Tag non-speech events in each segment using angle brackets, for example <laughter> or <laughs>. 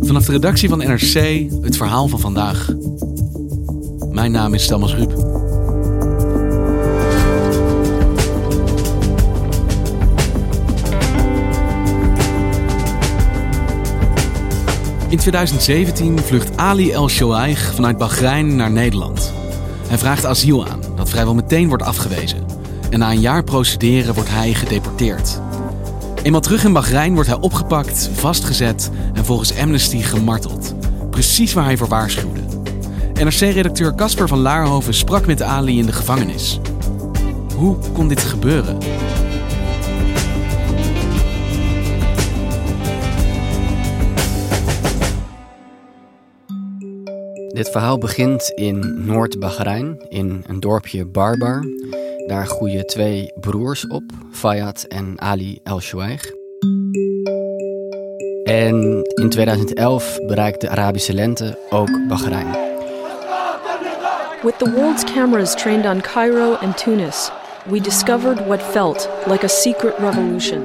Vanaf de redactie van NRC het verhaal van vandaag. Mijn naam is Thomas Ruip. In 2017 vlucht Ali El Shoaig vanuit Bahrein naar Nederland. Hij vraagt asiel aan, dat vrijwel meteen wordt afgewezen. En na een jaar procederen wordt hij gedeporteerd. Eenmaal terug in Bahrein wordt hij opgepakt, vastgezet en volgens Amnesty gemarteld. Precies waar hij voor waarschuwde. NRC-redacteur Casper van Laarhoven sprak met Ali in de gevangenis. Hoe kon dit gebeuren? Dit verhaal begint in Noord-Bahrein, in een dorpje Barbar. Daar groeien twee broers op, Fayad en Ali El Shouaig. En in 2011 bereikt de Arabische lente ook Bahrein. With the world's cameras trained on Cairo and Tunis, we discovered what felt like a secret revolution.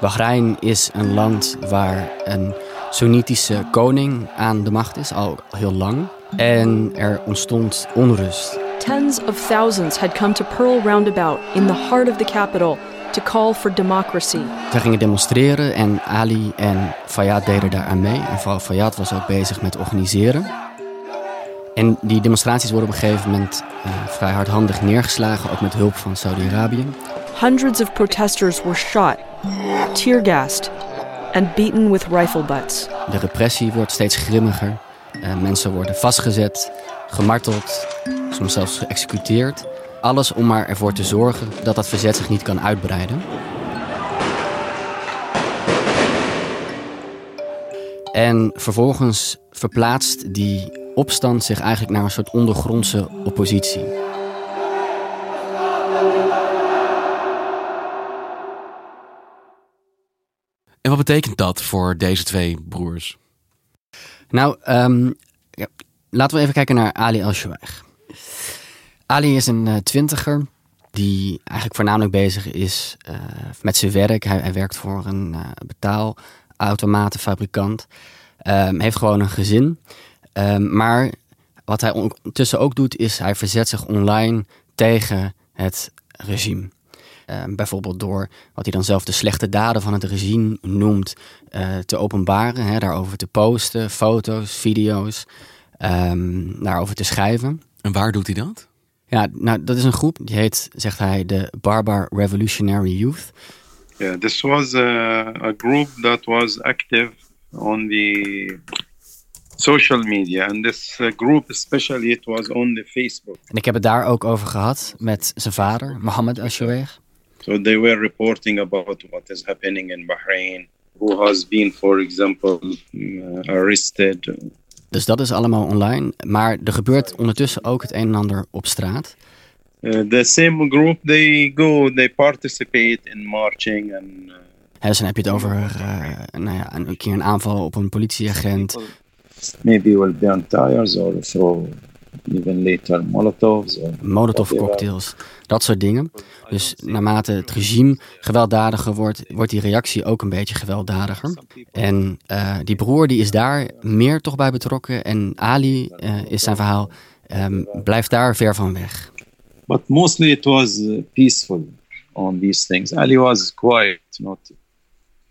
Bahrein is een land waar een Soenitische koning aan de macht is, al heel lang. En er ontstond onrust. Tens of thousands had come to Pearl Roundabout in the heart of the capital to call for democracy. Zij gingen demonstreren en Ali en Fayyad deden daar aan mee. En Fayyad was ook bezig met organiseren. En die demonstraties worden op een gegeven moment uh, vrij hardhandig neergeslagen, ook met hulp van Saudi-Arabië. Hundreds of protesters were shot, tear-gassed and beaten with rifle butts. De repressie wordt steeds grimmiger. Uh, mensen worden vastgezet, gemarteld, soms zelfs geëxecuteerd. Alles om maar ervoor te zorgen dat dat verzet zich niet kan uitbreiden. En vervolgens verplaatst die opstand zich eigenlijk naar een soort ondergrondse oppositie. En wat betekent dat voor deze twee broers? Nou, um, ja, laten we even kijken naar Ali El-Shouaig. Ali is een uh, twintiger die eigenlijk voornamelijk bezig is uh, met zijn werk. Hij, hij werkt voor een uh, betaalautomatenfabrikant. Um, heeft gewoon een gezin. Um, maar wat hij ondertussen ook doet, is hij verzet zich online tegen het regime. Uh, bijvoorbeeld door wat hij dan zelf de slechte daden van het regime noemt, te openbaren, hè, daarover te posten, foto's, video's, um, daarover te schrijven. En waar doet hij dat? Ja, nou, dat is een groep die heet, zegt hij, de Barbar Revolutionary Youth. Yeah, this was a, a group that was active on the social media. And this uh, group especially, it was on the Facebook. En ik heb het daar ook over gehad met zijn vader, Mohammed Al-Shouaig. So they were reporting about what is happening in Bahrain, who has been, for example, uh, arrested. Dus dat is allemaal online. Maar er gebeurt ondertussen ook het een en ander op straat. Uh, the same group, they go, they participate in marching and... Uh, dus dan heb je het over uh, nou ja, een keer een aanval op een politieagent. Maybe will burn tires or throw even later molotovs. Or Molotov cocktails, dat soort dingen. Dus naarmate het regime gewelddadiger wordt, wordt die reactie ook een beetje gewelddadiger. En uh, die broer die is daar meer toch bij betrokken. En Ali uh, is zijn verhaal, um, blijft daar ver van weg. But mostly it was peaceful on these things. Ali was quiet, not,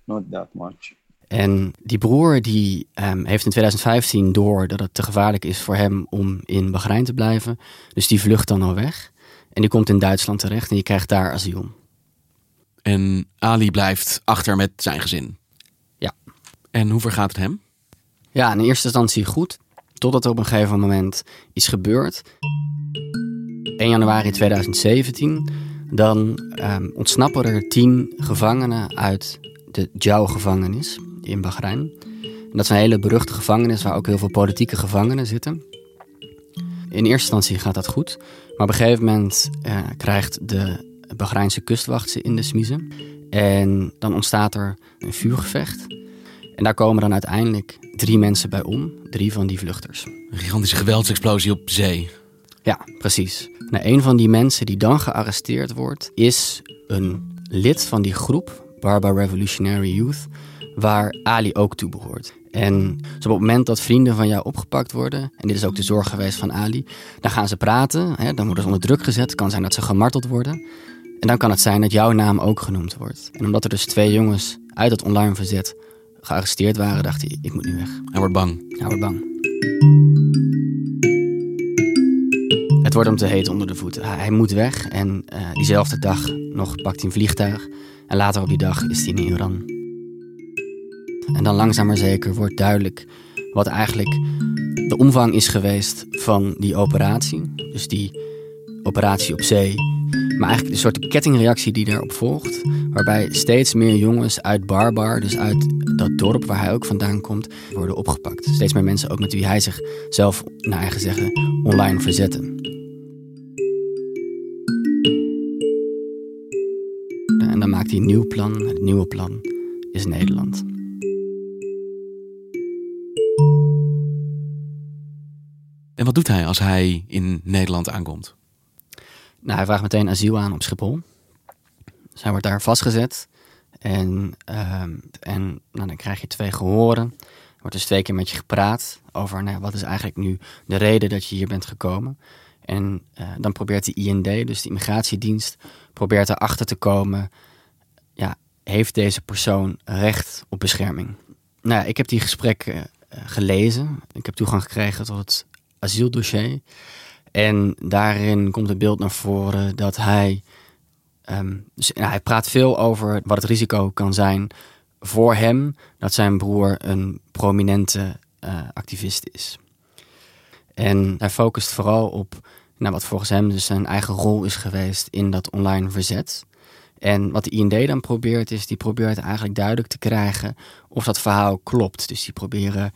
not that much. En die broer die ehm, heeft in 2015 door dat het te gevaarlijk is voor hem om in Bahrein te blijven. Dus die vlucht dan al weg. En die komt in Duitsland terecht en die krijgt daar asiel. En Ali blijft achter met zijn gezin. Ja. En hoe vergaat het hem? Ja, in eerste instantie goed. Totdat er op een gegeven moment iets gebeurt. 1 januari 2017. Dan ehm, ontsnappen er tien gevangenen uit de Jau-gevangenis in Bahrein. En dat is een hele beruchte gevangenis waar ook heel veel politieke gevangenen zitten. In eerste instantie gaat dat goed. Maar op een gegeven moment eh, krijgt de Bahreinse kustwacht ze in de smiezen. En dan ontstaat er een vuurgevecht. En daar komen dan uiteindelijk drie mensen bij om. Drie van die vluchters. Een gigantische geweldsexplosie op zee. Ja, precies. Nou, een van die mensen die dan gearresteerd wordt, is een lid van die groep, Barba Revolutionary Youth, waar Ali ook toe behoort. En dus op het moment dat vrienden van jou opgepakt worden, en dit is ook de zorg geweest van Ali, dan gaan ze praten, hè, dan worden ze onder druk gezet. Het kan zijn dat ze gemarteld worden. En dan kan het zijn dat jouw naam ook genoemd wordt. En omdat er dus twee jongens uit het online verzet gearresteerd waren, dacht hij, ik moet nu weg. Hij wordt bang. Hij wordt bang. Het wordt hem te heet onder de voeten. Hij, moet weg en uh, diezelfde dag nog pakt hij een vliegtuig. En later op die dag is hij in Iran. En dan langzaam maar zeker wordt duidelijk wat eigenlijk de omvang is geweest van die operatie. Dus die operatie op zee. Maar eigenlijk de soort kettingreactie die daarop volgt. Waarbij steeds meer jongens uit Barbar, dus uit dat dorp waar hij ook vandaan komt, worden opgepakt. Steeds meer mensen ook met wie hij zichzelf, naar eigen zeggen, online verzetten. En dan maakt hij een nieuw plan. Het nieuwe plan is Nederland. En wat doet hij als hij in Nederland aankomt? Nou, hij vraagt meteen asiel aan op Schiphol. Dus hij wordt daar vastgezet. En, ehm, en nou, dan krijg je twee gehoren. Er wordt dus twee keer met je gepraat over nou, wat is eigenlijk nu de reden dat je hier bent gekomen. En uh, dan probeert de IND, dus de immigratiedienst, probeert erachter te komen. Ja, heeft deze persoon recht op bescherming? Nou ik heb die gesprekken uh, gelezen. Ik heb toegang gekregen tot het asieldossier. En daarin komt het beeld naar voren dat hij. Dus, nou, hij praat veel over wat het risico kan zijn voor hem dat zijn broer een prominente uh, activist is. En hij focust vooral op nou, wat volgens hem dus zijn eigen rol is geweest in dat online verzet. En wat de IND dan probeert is, die probeert eigenlijk duidelijk te krijgen of dat verhaal klopt. Dus die proberen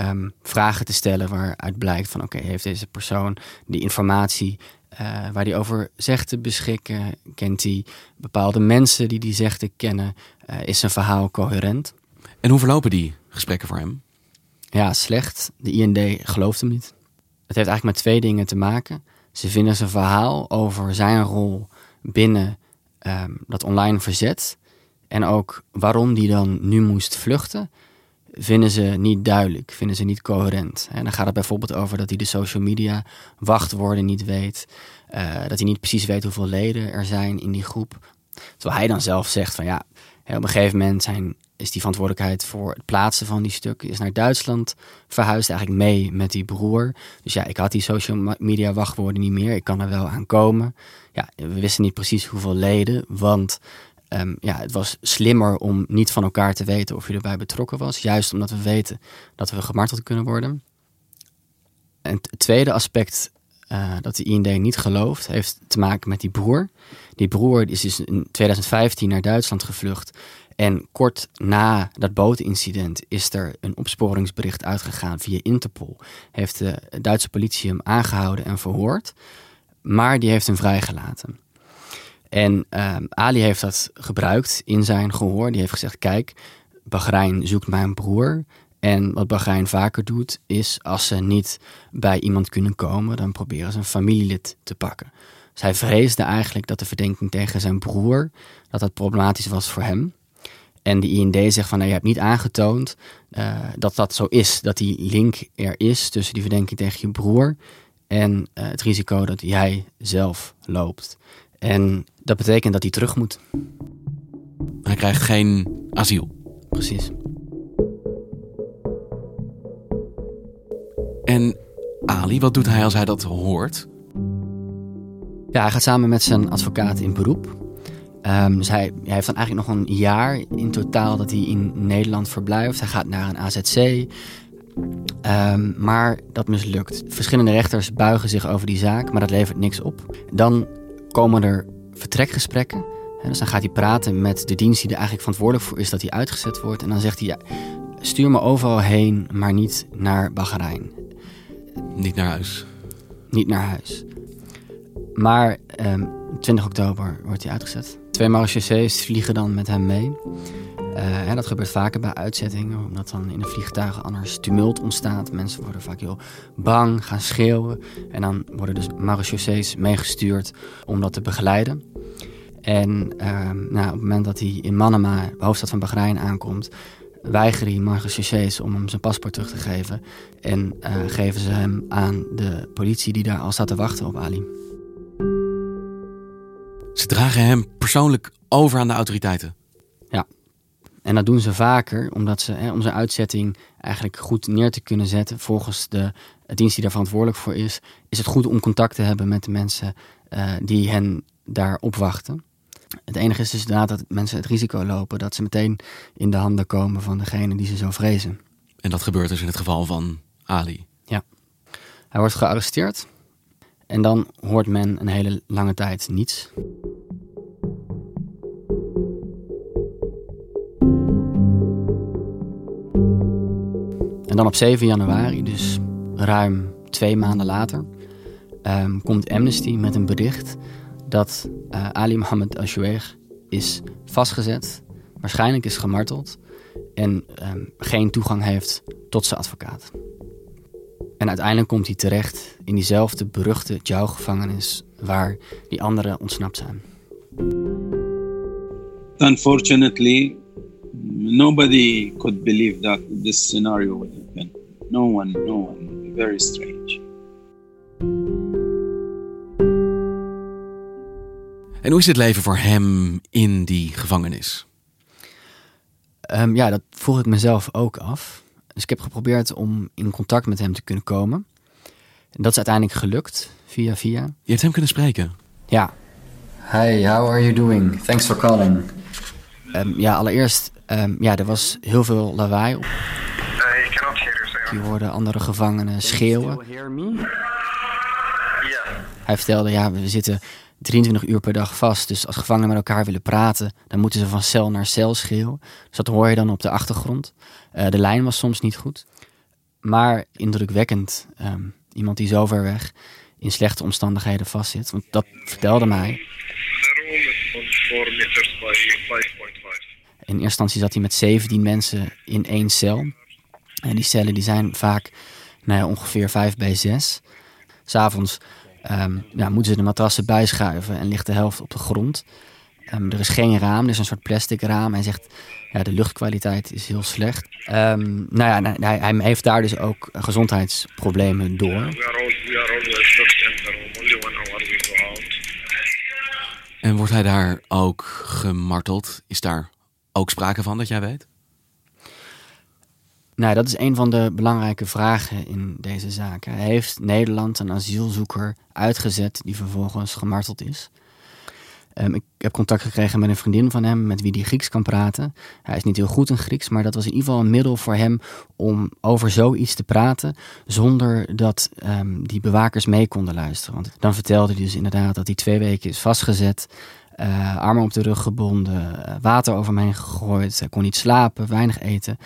um, vragen te stellen waaruit blijkt van oké, heeft deze persoon die informatie uh, waar hij over zegt te beschikken? Kent hij bepaalde mensen die die zegt te kennen? Uh, is zijn verhaal coherent? En hoe verlopen die gesprekken voor hem? Ja, slecht. De IND gelooft hem niet. Het heeft eigenlijk met twee dingen te maken. Ze vinden zijn verhaal over zijn rol binnen um, dat online verzet en ook waarom die dan nu moest vluchten, vinden ze niet duidelijk, vinden ze niet coherent. En dan gaat het bijvoorbeeld over dat hij de social media wachtwoorden niet weet, uh, dat hij niet precies weet hoeveel leden er zijn in die groep. Terwijl hij dan zelf zegt van ja, op een gegeven moment zijn, is die verantwoordelijkheid voor het plaatsen van die stukken is naar Duitsland verhuisd, eigenlijk mee met die broer. Dus ja, ik had die social media wachtwoorden niet meer, ik kan er wel aan komen. Ja, we wisten niet precies hoeveel leden, want Um, ja, het was slimmer om niet van elkaar te weten of je erbij betrokken was. Juist omdat we weten dat we gemarteld kunnen worden. En het tweede aspect uh, dat de IND niet gelooft, heeft te maken met die broer. Die broer is dus in 2015 naar Duitsland gevlucht. En kort na dat bootincident is er een opsporingsbericht uitgegaan via Interpol. Heeft de Duitse politie hem aangehouden en verhoord. Maar die heeft hem vrijgelaten. En um, Ali heeft dat gebruikt in zijn gehoor. Die heeft gezegd: Kijk, Bahrein zoekt mijn broer. En wat Bahrein vaker doet, is als ze niet bij iemand kunnen komen, dan proberen ze een familielid te pakken. Dus hij vreesde eigenlijk dat de verdenking tegen zijn broer, dat dat problematisch was voor hem. En de IND zegt van, nou, je hebt niet aangetoond uh, dat dat zo is, dat die link er is tussen die verdenking tegen je broer en uh, het risico dat jij zelf loopt. En dat betekent dat hij terug moet. Hij krijgt geen asiel. Precies. En Ali, wat doet hij als hij dat hoort? Ja, hij gaat samen met zijn advocaat in beroep. Um, dus hij, hij, heeft dan eigenlijk nog een jaar in totaal dat hij in Nederland verblijft. Hij gaat naar een AZC. Ehm, maar dat mislukt. Verschillende rechters buigen zich over die zaak, maar dat levert niks op. Dan komen er vertrekgesprekken. dus dan gaat hij praten met de dienst die er eigenlijk verantwoordelijk voor is dat hij uitgezet wordt. En dan zegt hij, ja, stuur me overal heen, maar niet naar Bahrein. Niet naar huis? Niet naar huis. Maar um, ehm, 20 oktober wordt hij uitgezet. Twee marechaussees vliegen dan met hem mee. Uh, dat gebeurt vaker bij uitzettingen, omdat dan in de vliegtuigen anders tumult ontstaat. Mensen worden vaak heel bang, gaan schreeuwen. En dan worden dus marechaussees meegestuurd om dat te begeleiden. En uh, nou, op het moment dat hij in Manama, hoofdstad van Bahrein, aankomt, weigeren die marechaussees om hem zijn paspoort terug te geven. En uh, geven ze hem aan de politie die daar al staat te wachten op Ali. Ze dragen hem persoonlijk over aan de autoriteiten. Ja, en dat doen ze vaker omdat ze, hè, om zijn uitzetting eigenlijk goed neer te kunnen zetten volgens de dienst die daar verantwoordelijk voor is, is het goed om contact te hebben met de mensen uh, die hen daar opwachten. Het enige is dus inderdaad dat mensen het risico lopen dat ze meteen in de handen komen van degene die ze zo vrezen. En dat gebeurt dus in het geval van Ali. Ja. Hij wordt gearresteerd en dan hoort men een hele lange tijd niets. En dan op 7 januari, dus ruim twee maanden later, um, komt Amnesty met een bericht dat uh, Ali Mohammed al is vastgezet, waarschijnlijk is gemarteld en um, geen toegang heeft tot zijn advocaat. En uiteindelijk komt hij terecht in diezelfde beruchte Jou-gevangenis waar die anderen ontsnapt zijn. Unfortunately, nobody could believe that this scenario would happen. No one, no one. Very strange. En hoe is het leven voor hem in die gevangenis? Um, ja, dat vroeg ik mezelf ook af. Dus ik heb geprobeerd om in contact met hem te kunnen komen. En dat is uiteindelijk gelukt, via via. Je hebt hem kunnen spreken? Ja. Hi, how are you doing? Thanks for calling. Um, ja, allereerst, um, ja, er was heel veel lawaai. Uh, Je hoorde andere gevangenen schreeuwen. Hij vertelde, ja, we zitten 23 uur per dag vast. Dus als gevangenen met elkaar willen praten, dan moeten ze van cel naar cel schreeuwen. Dus dat hoor je dan op de achtergrond. Uh, de lijn was soms niet goed. Maar indrukwekkend. Um, iemand die zo ver weg in slechte omstandigheden vastzit. Want dat vertelde mij. In eerste instantie zat hij met 17 mensen in één cel. En die cellen die zijn vaak nou ongeveer 5 bij 6. S'avonds um, ja, moeten ze de matrassen bijschuiven en ligt de helft op de grond. Um, er is geen raam, er is een soort plastic raam. Hij zegt, ja, de luchtkwaliteit is heel slecht. Um, nou ja, hij, hij, heeft daar dus ook gezondheidsproblemen door. En wordt hij daar ook gemarteld? Is daar ook sprake van dat jij weet? Nou, dat is een van de belangrijke vragen in deze zaak. Heeft Nederland een asielzoeker uitgezet die vervolgens gemarteld is? Um, ik heb contact gekregen met een vriendin van hem met wie hij Grieks kan praten. Hij is niet heel goed in Grieks, maar dat was in ieder geval een middel voor hem om over zoiets te praten zonder dat um, die bewakers mee konden luisteren. Want dan vertelde hij dus inderdaad dat hij twee weken is vastgezet, uh, armen op de rug gebonden, uh, water over hem heen gegooid, hij kon niet slapen, weinig eten,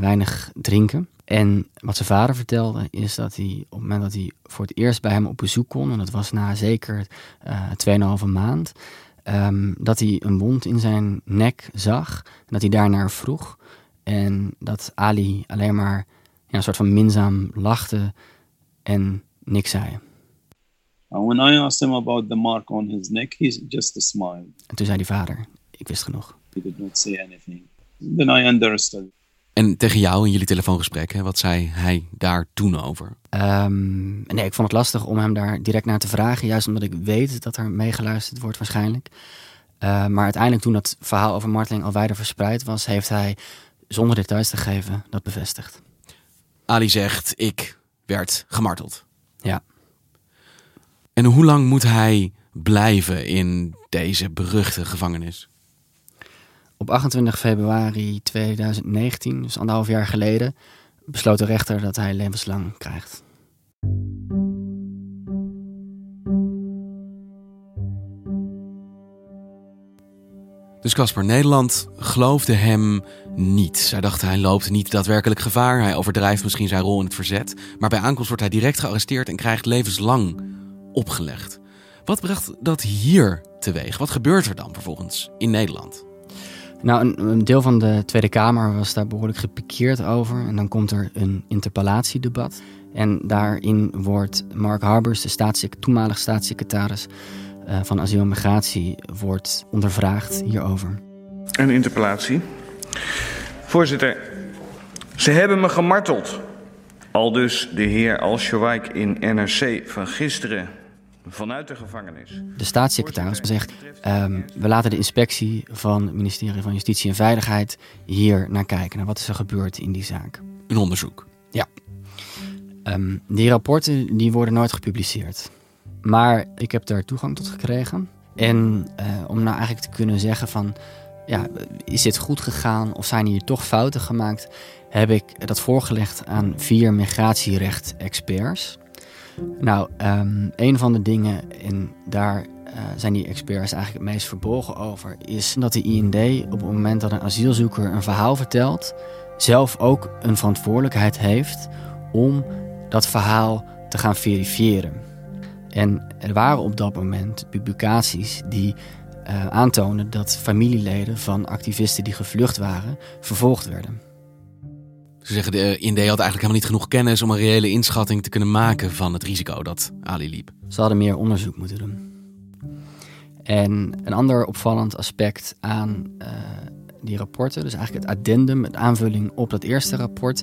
weinig drinken. En wat zijn vader vertelde is dat hij op het moment dat hij voor het eerst bij hem op bezoek kon, en dat was na zeker uh, 2,5 maand, um, dat hij een wond in zijn nek zag. En dat hij daarnaar vroeg. En dat Ali alleen maar een soort van minzaam lachte en niks zei. When I asked him about the mark on his neck, he just smiled. En toen zei die vader, ik wist genoeg. He did not say anything. Then I understood. En tegen jou in jullie telefoongesprek, hè, wat zei hij daar toen over? Um, nee, ik vond het lastig om hem daar direct naar te vragen. Juist omdat ik weet dat er meegeluisterd wordt waarschijnlijk. Uh, maar uiteindelijk toen dat verhaal over marteling al wijder verspreid was... heeft hij, zonder details te geven, dat bevestigd. Ali zegt, ik werd gemarteld. Ja. En hoe lang moet hij blijven in deze beruchte gevangenis? Op 28 februari 2019, dus anderhalf jaar geleden, besloot de rechter dat hij levenslang krijgt. Dus Casper, Nederland geloofde hem niet. Zij dachten hij loopt niet daadwerkelijk gevaar. Hij overdrijft misschien zijn rol in het verzet. Maar bij aankomst wordt hij direct gearresteerd en krijgt levenslang opgelegd. Wat bracht dat hier teweeg? Wat gebeurt er dan vervolgens in Nederland? Nou, een, een deel van de Tweede Kamer was daar behoorlijk gepikeerd over. En dan komt er een interpellatiedebat. En daarin wordt Mark Harbers, de staatssec toenmalig staatssecretaris uh, van asiel en migratie, wordt ondervraagd hierover. Een interpellatie. Voorzitter, ze hebben me gemarteld. Al dus de heer Al-Shawaik in NRC van gisteren vanuit de gevangenis. De staatssecretaris zegt: um, we laten de inspectie van het ministerie van Justitie en Veiligheid hier naar kijken, naar wat is er gebeurd in die zaak. Een onderzoek. Ja. Um, die rapporten die worden nooit gepubliceerd. Maar ik heb daar toegang tot gekregen. En uh, om nou eigenlijk te kunnen zeggen van... Ja, is dit goed gegaan of zijn hier toch fouten gemaakt... heb ik dat voorgelegd aan vier migratierecht-experts. Nou, um, een van de dingen, en daar uh, zijn die experts eigenlijk het meest verbolgen over... is dat de IND op het moment dat een asielzoeker een verhaal vertelt... zelf ook een verantwoordelijkheid heeft om dat verhaal te gaan verifiëren. En er waren op dat moment publicaties die uh, aantonen dat familieleden van activisten die gevlucht waren, vervolgd werden. Ze zeggen de IND had eigenlijk helemaal niet genoeg kennis om een reële inschatting te kunnen maken van het risico dat Ali liep. Ze hadden meer onderzoek moeten doen. En een ander opvallend aspect aan uh, die rapporten, dus eigenlijk het addendum, de aanvulling op dat eerste rapport,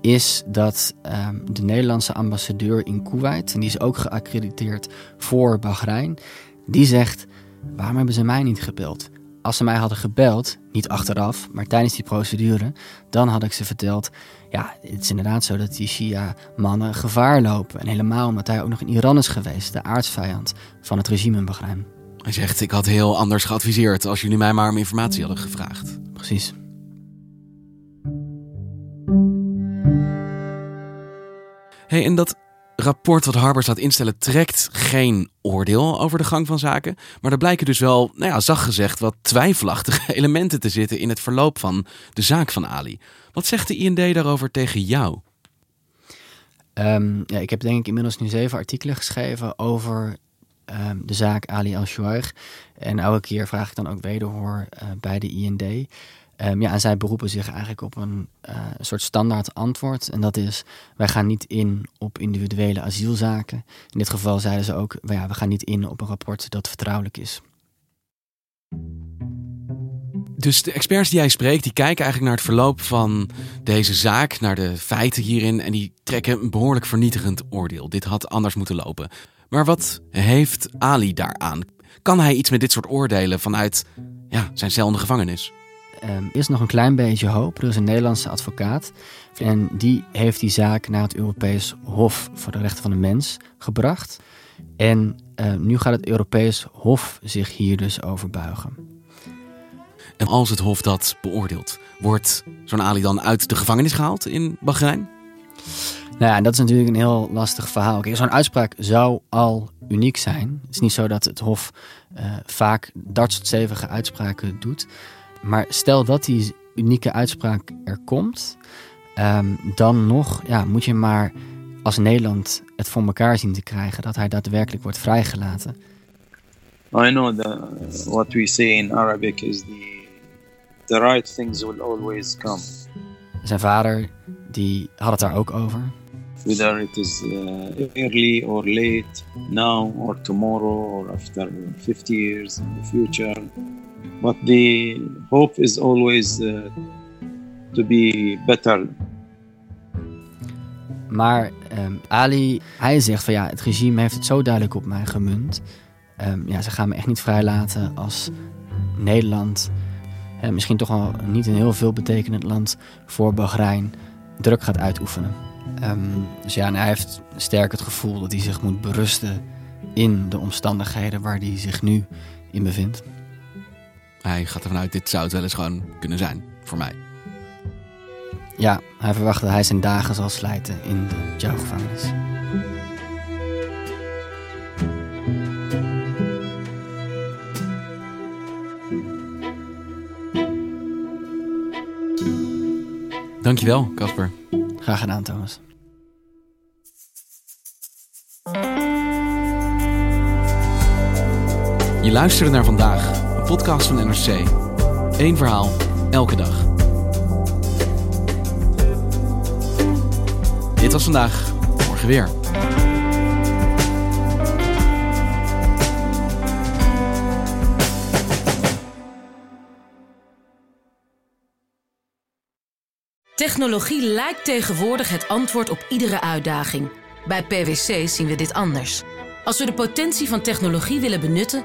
is dat um, de Nederlandse ambassadeur in Kuwait, en die is ook geaccrediteerd voor Bahrein, die zegt: waarom hebben ze mij niet gebeld? Als ze mij hadden gebeld, niet achteraf, maar tijdens die procedure, dan had ik ze verteld: ja, het is inderdaad zo dat die Shia-mannen gevaar lopen. En helemaal omdat hij ook nog in Iran is geweest, de aardsvijand van het regime in Bahrein. Hij zegt: ik had heel anders geadviseerd als jullie mij maar om informatie hadden gevraagd. Precies. Hey, en dat rapport wat Harbers laat instellen trekt geen oordeel over de gang van zaken. Maar er blijken dus wel, nou ja, zacht gezegd, wat twijfelachtige <laughs> elementen te zitten in het verloop van de zaak van Ali. Wat zegt de IND daarover tegen jou? Um, ja, ik heb denk ik inmiddels nu zeven artikelen geschreven over um, de zaak Ali al-Shuaig. En elke keer vraag ik dan ook wederhoor uh, bij de IND. Um, ja, en zij beroepen zich eigenlijk op een uh, soort standaard antwoord. En dat is, wij gaan niet in op individuele asielzaken. In dit geval zeiden ze ook, ja, we gaan niet in op een rapport dat vertrouwelijk is. Dus de experts die jij spreekt, die kijken eigenlijk naar het verloop van deze zaak, naar de feiten hierin. En die trekken een behoorlijk vernietigend oordeel. Dit had anders moeten lopen. Maar wat heeft Ali daaraan? Kan hij iets met dit soort oordelen vanuit ja, zijn cel in de gevangenis? Um, is nog een klein beetje hoop. Er is een Nederlandse advocaat en die heeft die zaak naar het Europees Hof voor de Rechten van de Mens gebracht. En uh, nu gaat het Europees Hof zich hier dus over buigen. En als het Hof dat beoordeelt, wordt zo'n Ali dan uit de gevangenis gehaald in Bahrein? Nou ja, dat is natuurlijk een heel lastig verhaal. Zo'n uitspraak zou al uniek zijn. Het is niet zo dat het Hof uh, vaak dartstevige uitspraken doet. Maar stel dat die unieke uitspraak er komt, um, dan nog ja, moet je maar als Nederland het voor elkaar zien te krijgen dat hij daadwerkelijk wordt vrijgelaten. I know that what we say in Arabic is the the right things will always come. Zijn vader die had het daar ook over. Whether it is uh, early or late, now or tomorrow or after 50 years in the future. But the hope is always uh, to be better. Maar um, Ali, hij zegt van ja, het regime heeft het zo duidelijk op mij gemunt. Um, ja, ze gaan me echt niet vrijlaten als Nederland, misschien toch wel niet een heel veel betekenend land voor Bahrein, druk gaat uitoefenen. Ehm, dus ja, en hij heeft sterk het gevoel dat hij zich moet berusten in de omstandigheden waar hij zich nu in bevindt. Hij gaat ervan uit, dit zou het wel eens gewoon kunnen zijn voor mij. Ja, hij verwacht dat hij zijn dagen zal slijten in de jailgevangenis. Dankjewel, Casper. Graag gedaan, Thomas. Je luisterde naar vandaag, podcast van NRC. Eén verhaal, elke dag. Dit was vandaag, morgen weer. Technologie lijkt tegenwoordig het antwoord op iedere uitdaging. Bij PwC zien we dit anders. Als we de potentie van technologie willen benutten,